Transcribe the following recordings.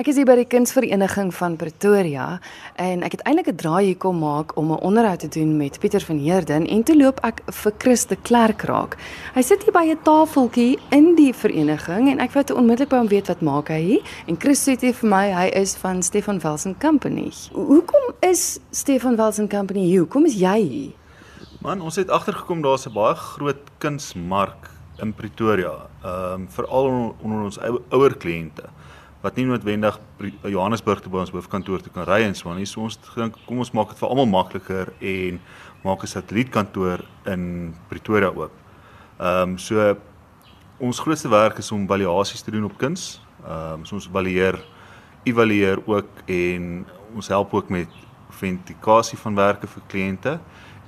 Ek is hier by die Kunsvereniging van Pretoria en ek het eintlik 'n draai hier kom maak om 'n onderhoud te doen met Pieter van Heerden en toe loop ek vir Chris de Klerk raak. Hy sit hier by 'n tafeltjie in die vereniging en ek wou te onmiddellik by hom weet wat maak hy hier en Chris sê vir my hy is van Stefan Welsen Company. Hoekom is Stefan Welsen Company hier? Hoekom is jy hier? Man, ons het agtergekom daar's 'n baie groot kunsmark in Pretoria, ehm um, veral onder ons ouer kliënte wat nie noodwendig Johannesburg toe by ons hoofkantoor toe kan ry en so aan nie. So ons dink kom ons maak dit vir almal makliker en maak 'n satellietkantoor in Pretoria oop. Ehm um, so ons grootste werk is om valuasies te doen op kuns. Ehm um, so ons evalueer evalueer ook en ons help ook met autentikasie van werke vir kliënte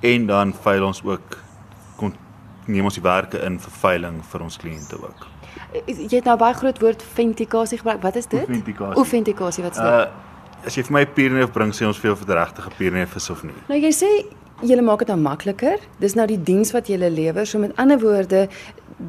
en dan veil ons ook neem ons die werke in vir veiling vir ons kliënte ook. Jy het nou baie groot woord autentikasie gebruik. Wat is dit? Autentikasie. Autentikasie wat sê? Uh as jy vir my pierneef bring sê ons vir jou of dit regtig 'n pierneef is of nie. Nou jy sê julle maak dit nou makliker. Dis nou die diens wat julle lewer. So met ander woorde,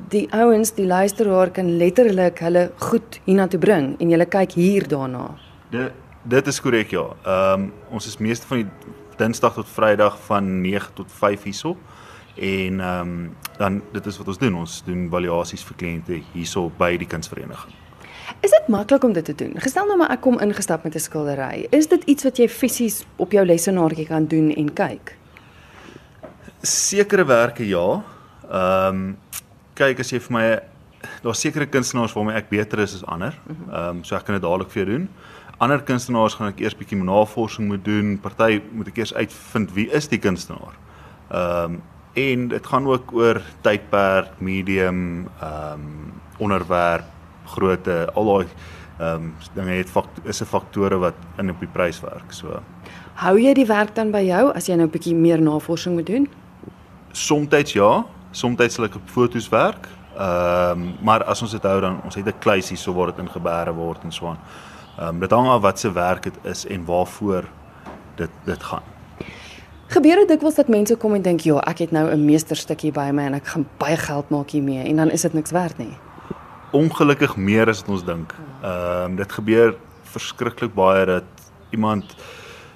die ouens, die luisteraar kan letterlik hulle goed hiernatoe bring en julle kyk hier daarna. Dit dit is korrek ja. Ehm um, ons is meeste van die Dinsdag tot Vrydag van 9 tot 5 hierso. En ehm um, dan dit is wat ons doen. Ons doen valuasies vir kliënte hierso by die kunsvereniging. Is dit maklik om dit te doen? Gestel nou maar ek kom ingestap met 'n skildery. Is dit iets wat jy fisies op jou lesenaartjie kan doen en kyk? Sekere ja. Ehm um, kyk as jy vir my daar's sekere kunstenaars waarmee ek beter is as ander. Ehm um, so ek kan dit dadelik vir jou doen. Ander kunstenaars gaan ek eers bietjie navorsing moet doen. Party moet ek eers uitvind wie is die kunstenaar. Ehm um, en dit gaan ook oor tydperk, medium, ehm um, onderwerp, grootte, al daai ehm um, dinge het fakt, is 'n faktore wat in op die prys werk. So hou jy die werk dan by jou as jy nou 'n bietjie meer navorsing moet doen? Somstyds ja, somstyds sal ek op fotos werk. Ehm um, maar as ons dit hou dan ons het 'n kluisie so waar dit in gebeure word en so aan. Ehm um, dit hang af wat se werk dit is en waarvoor dit dit gaan. Gebeur dit dikwels dat mense kom en dink, "Ja, ek het nou 'n meesterstukkie by my en ek gaan baie geld maak hiermee" en dan is dit niks werd nie. Ongelukkig meer as wat ons dink. Ehm um, dit gebeur verskriklik baie dat iemand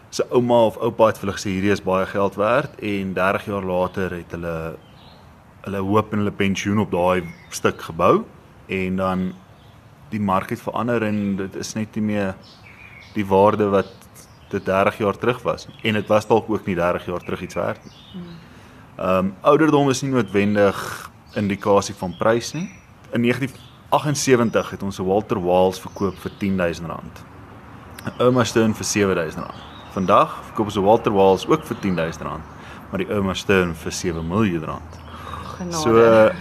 se ouma of oupa het vir hulle gesê hierdie is baie geld werd en 30 jaar later het hulle hulle hoop en hulle pensioen op daai stuk gebou en dan die mark het verander en dit is net nie meer die waarde wat dit 30 jaar terug was en dit was dalk ook nie 30 jaar terug iets werd nie. Ehm um, ouderdom is nie noodwendig indikasie van prys nie. In 1978 het ons 'n Walter Waals verkoop vir R10000. 'n Ouma Stone vir R7000. Vandag verkoop ons 'n Walter Waals ook vir R10000, maar die Ouma Stone vir 7 miljoen rand. Genade. So uh,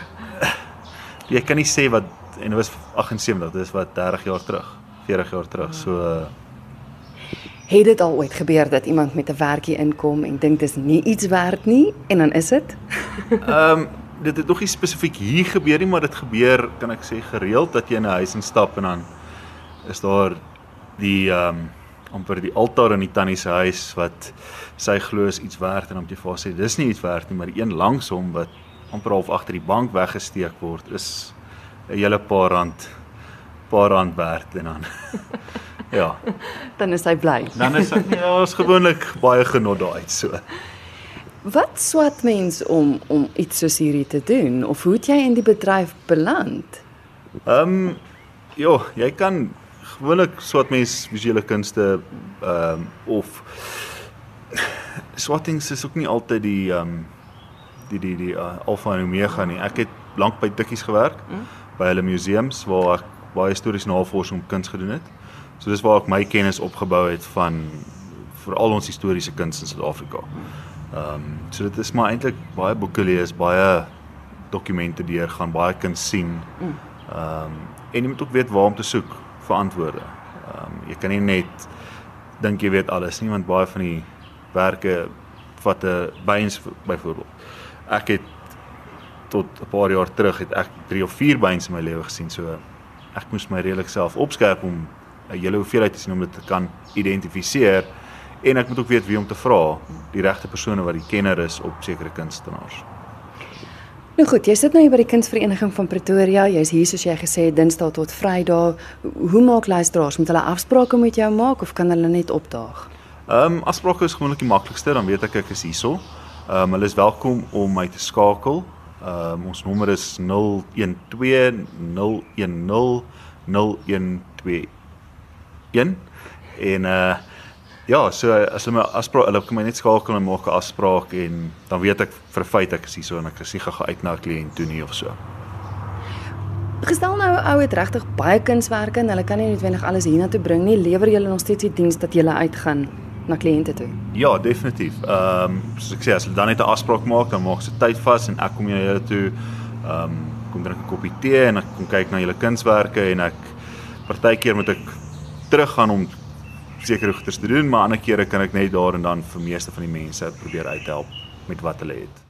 jy kan nie sê wat en dit was 78, dis wat 30 jaar terug, 40 jaar terug. So uh, Het dit al ooit gebeur dat iemand met 'n werkie inkom en dink dis nie iets werd nie en dan is dit? Ehm um, dit het nog nie spesifiek hier gebeur nie, maar dit gebeur kan ek sê gereeld dat jy in 'n huis instap en dan is daar die ehm um, amper die altaar in die tannie se huis wat sy glo is iets werd en moet jy vir haar sê dis nie iets werd nie, maar die een langs hom wat amper half agter die bank weggesteek word is 'n hele paar rand paar rand werd en dan Ja. Dan is hy bly. Dan is hy ja, is gewoonlik baie genot daai so. Wat swat mens om om iets soos hierdie te doen of hoe het jy in die bedryf beland? Ehm um, ja, jy kan gewoonlik swat mens visuele kunste ehm um, of swattings is ook nie altyd die ehm um, die die die uh, alfa en omega nie. Ek het lank by Dikkies gewerk mm. by hulle museums waar ek baie historiese navorsing op kuns gedoen het. So dis waar ek my kennis opgebou het van veral ons historiese kuns in Suid-Afrika. Ehm um, so dit is maar eintlik baie boeke lees, baie dokumente deur gaan, baie kan sien. Ehm um, en jy moet ook weet waar om te soek vir antwoorde. Ehm um, jy kan nie net dink jy weet alles nie, want baie van die werke vat 'n byns byvoorbeeld. Ek het tot 'n paar jaar terug het ek 3 of 4 byns in my lewe gesien, so ek moes my redelik self opskerp om 'n hele hoeveelheid te sien om dit te kan identifiseer en ek moet ook weet wie om te vra, die regte persone wat die kenner is op sekere kunstenaars. Nou goed, jy sit nou hier by die Kunsvereniging van Pretoria. Jy's hier soos jy gesê het Dinsdae tot Vrydag. Hoe maak luisteraars met hulle afsprake met jou maak of kan hulle net opdaag? Ehm um, afsprake is gewoonlik die maklikste, dan weet ek ek is hierso. Ehm um, hulle is welkom om my te skakel. Ehm um, ons nommer is 012 010 0121 en uh ja, so as hulle my afspraak, hulle kan my net skakel en maak 'n afspraak en dan weet ek vir feit ek is hier so en ek is nie gegaan uit na 'n kliënt toe nie of so. Gestel nou ou het regtig baie kunswerke en hulle kan nie noodwendig alles hiernatoe bring nie. Lewer julle nog steeds die diens dat julle uitgaan na kliënte toe? Ja, definitief. Ehm um, soos ek sê, as hulle dan net 'n afspraak maak, dan maak se tyd vas en ek kom jy hulle toe ehm um, kom drink 'n koppie tee en ek kom kyk na julle kunswerke en ek partykeer moet ek teruggaan om sekere goeders te doen, maar ander kere kan ek net daar en dan vir meeste van die mense probeer uithelp met wat hulle het.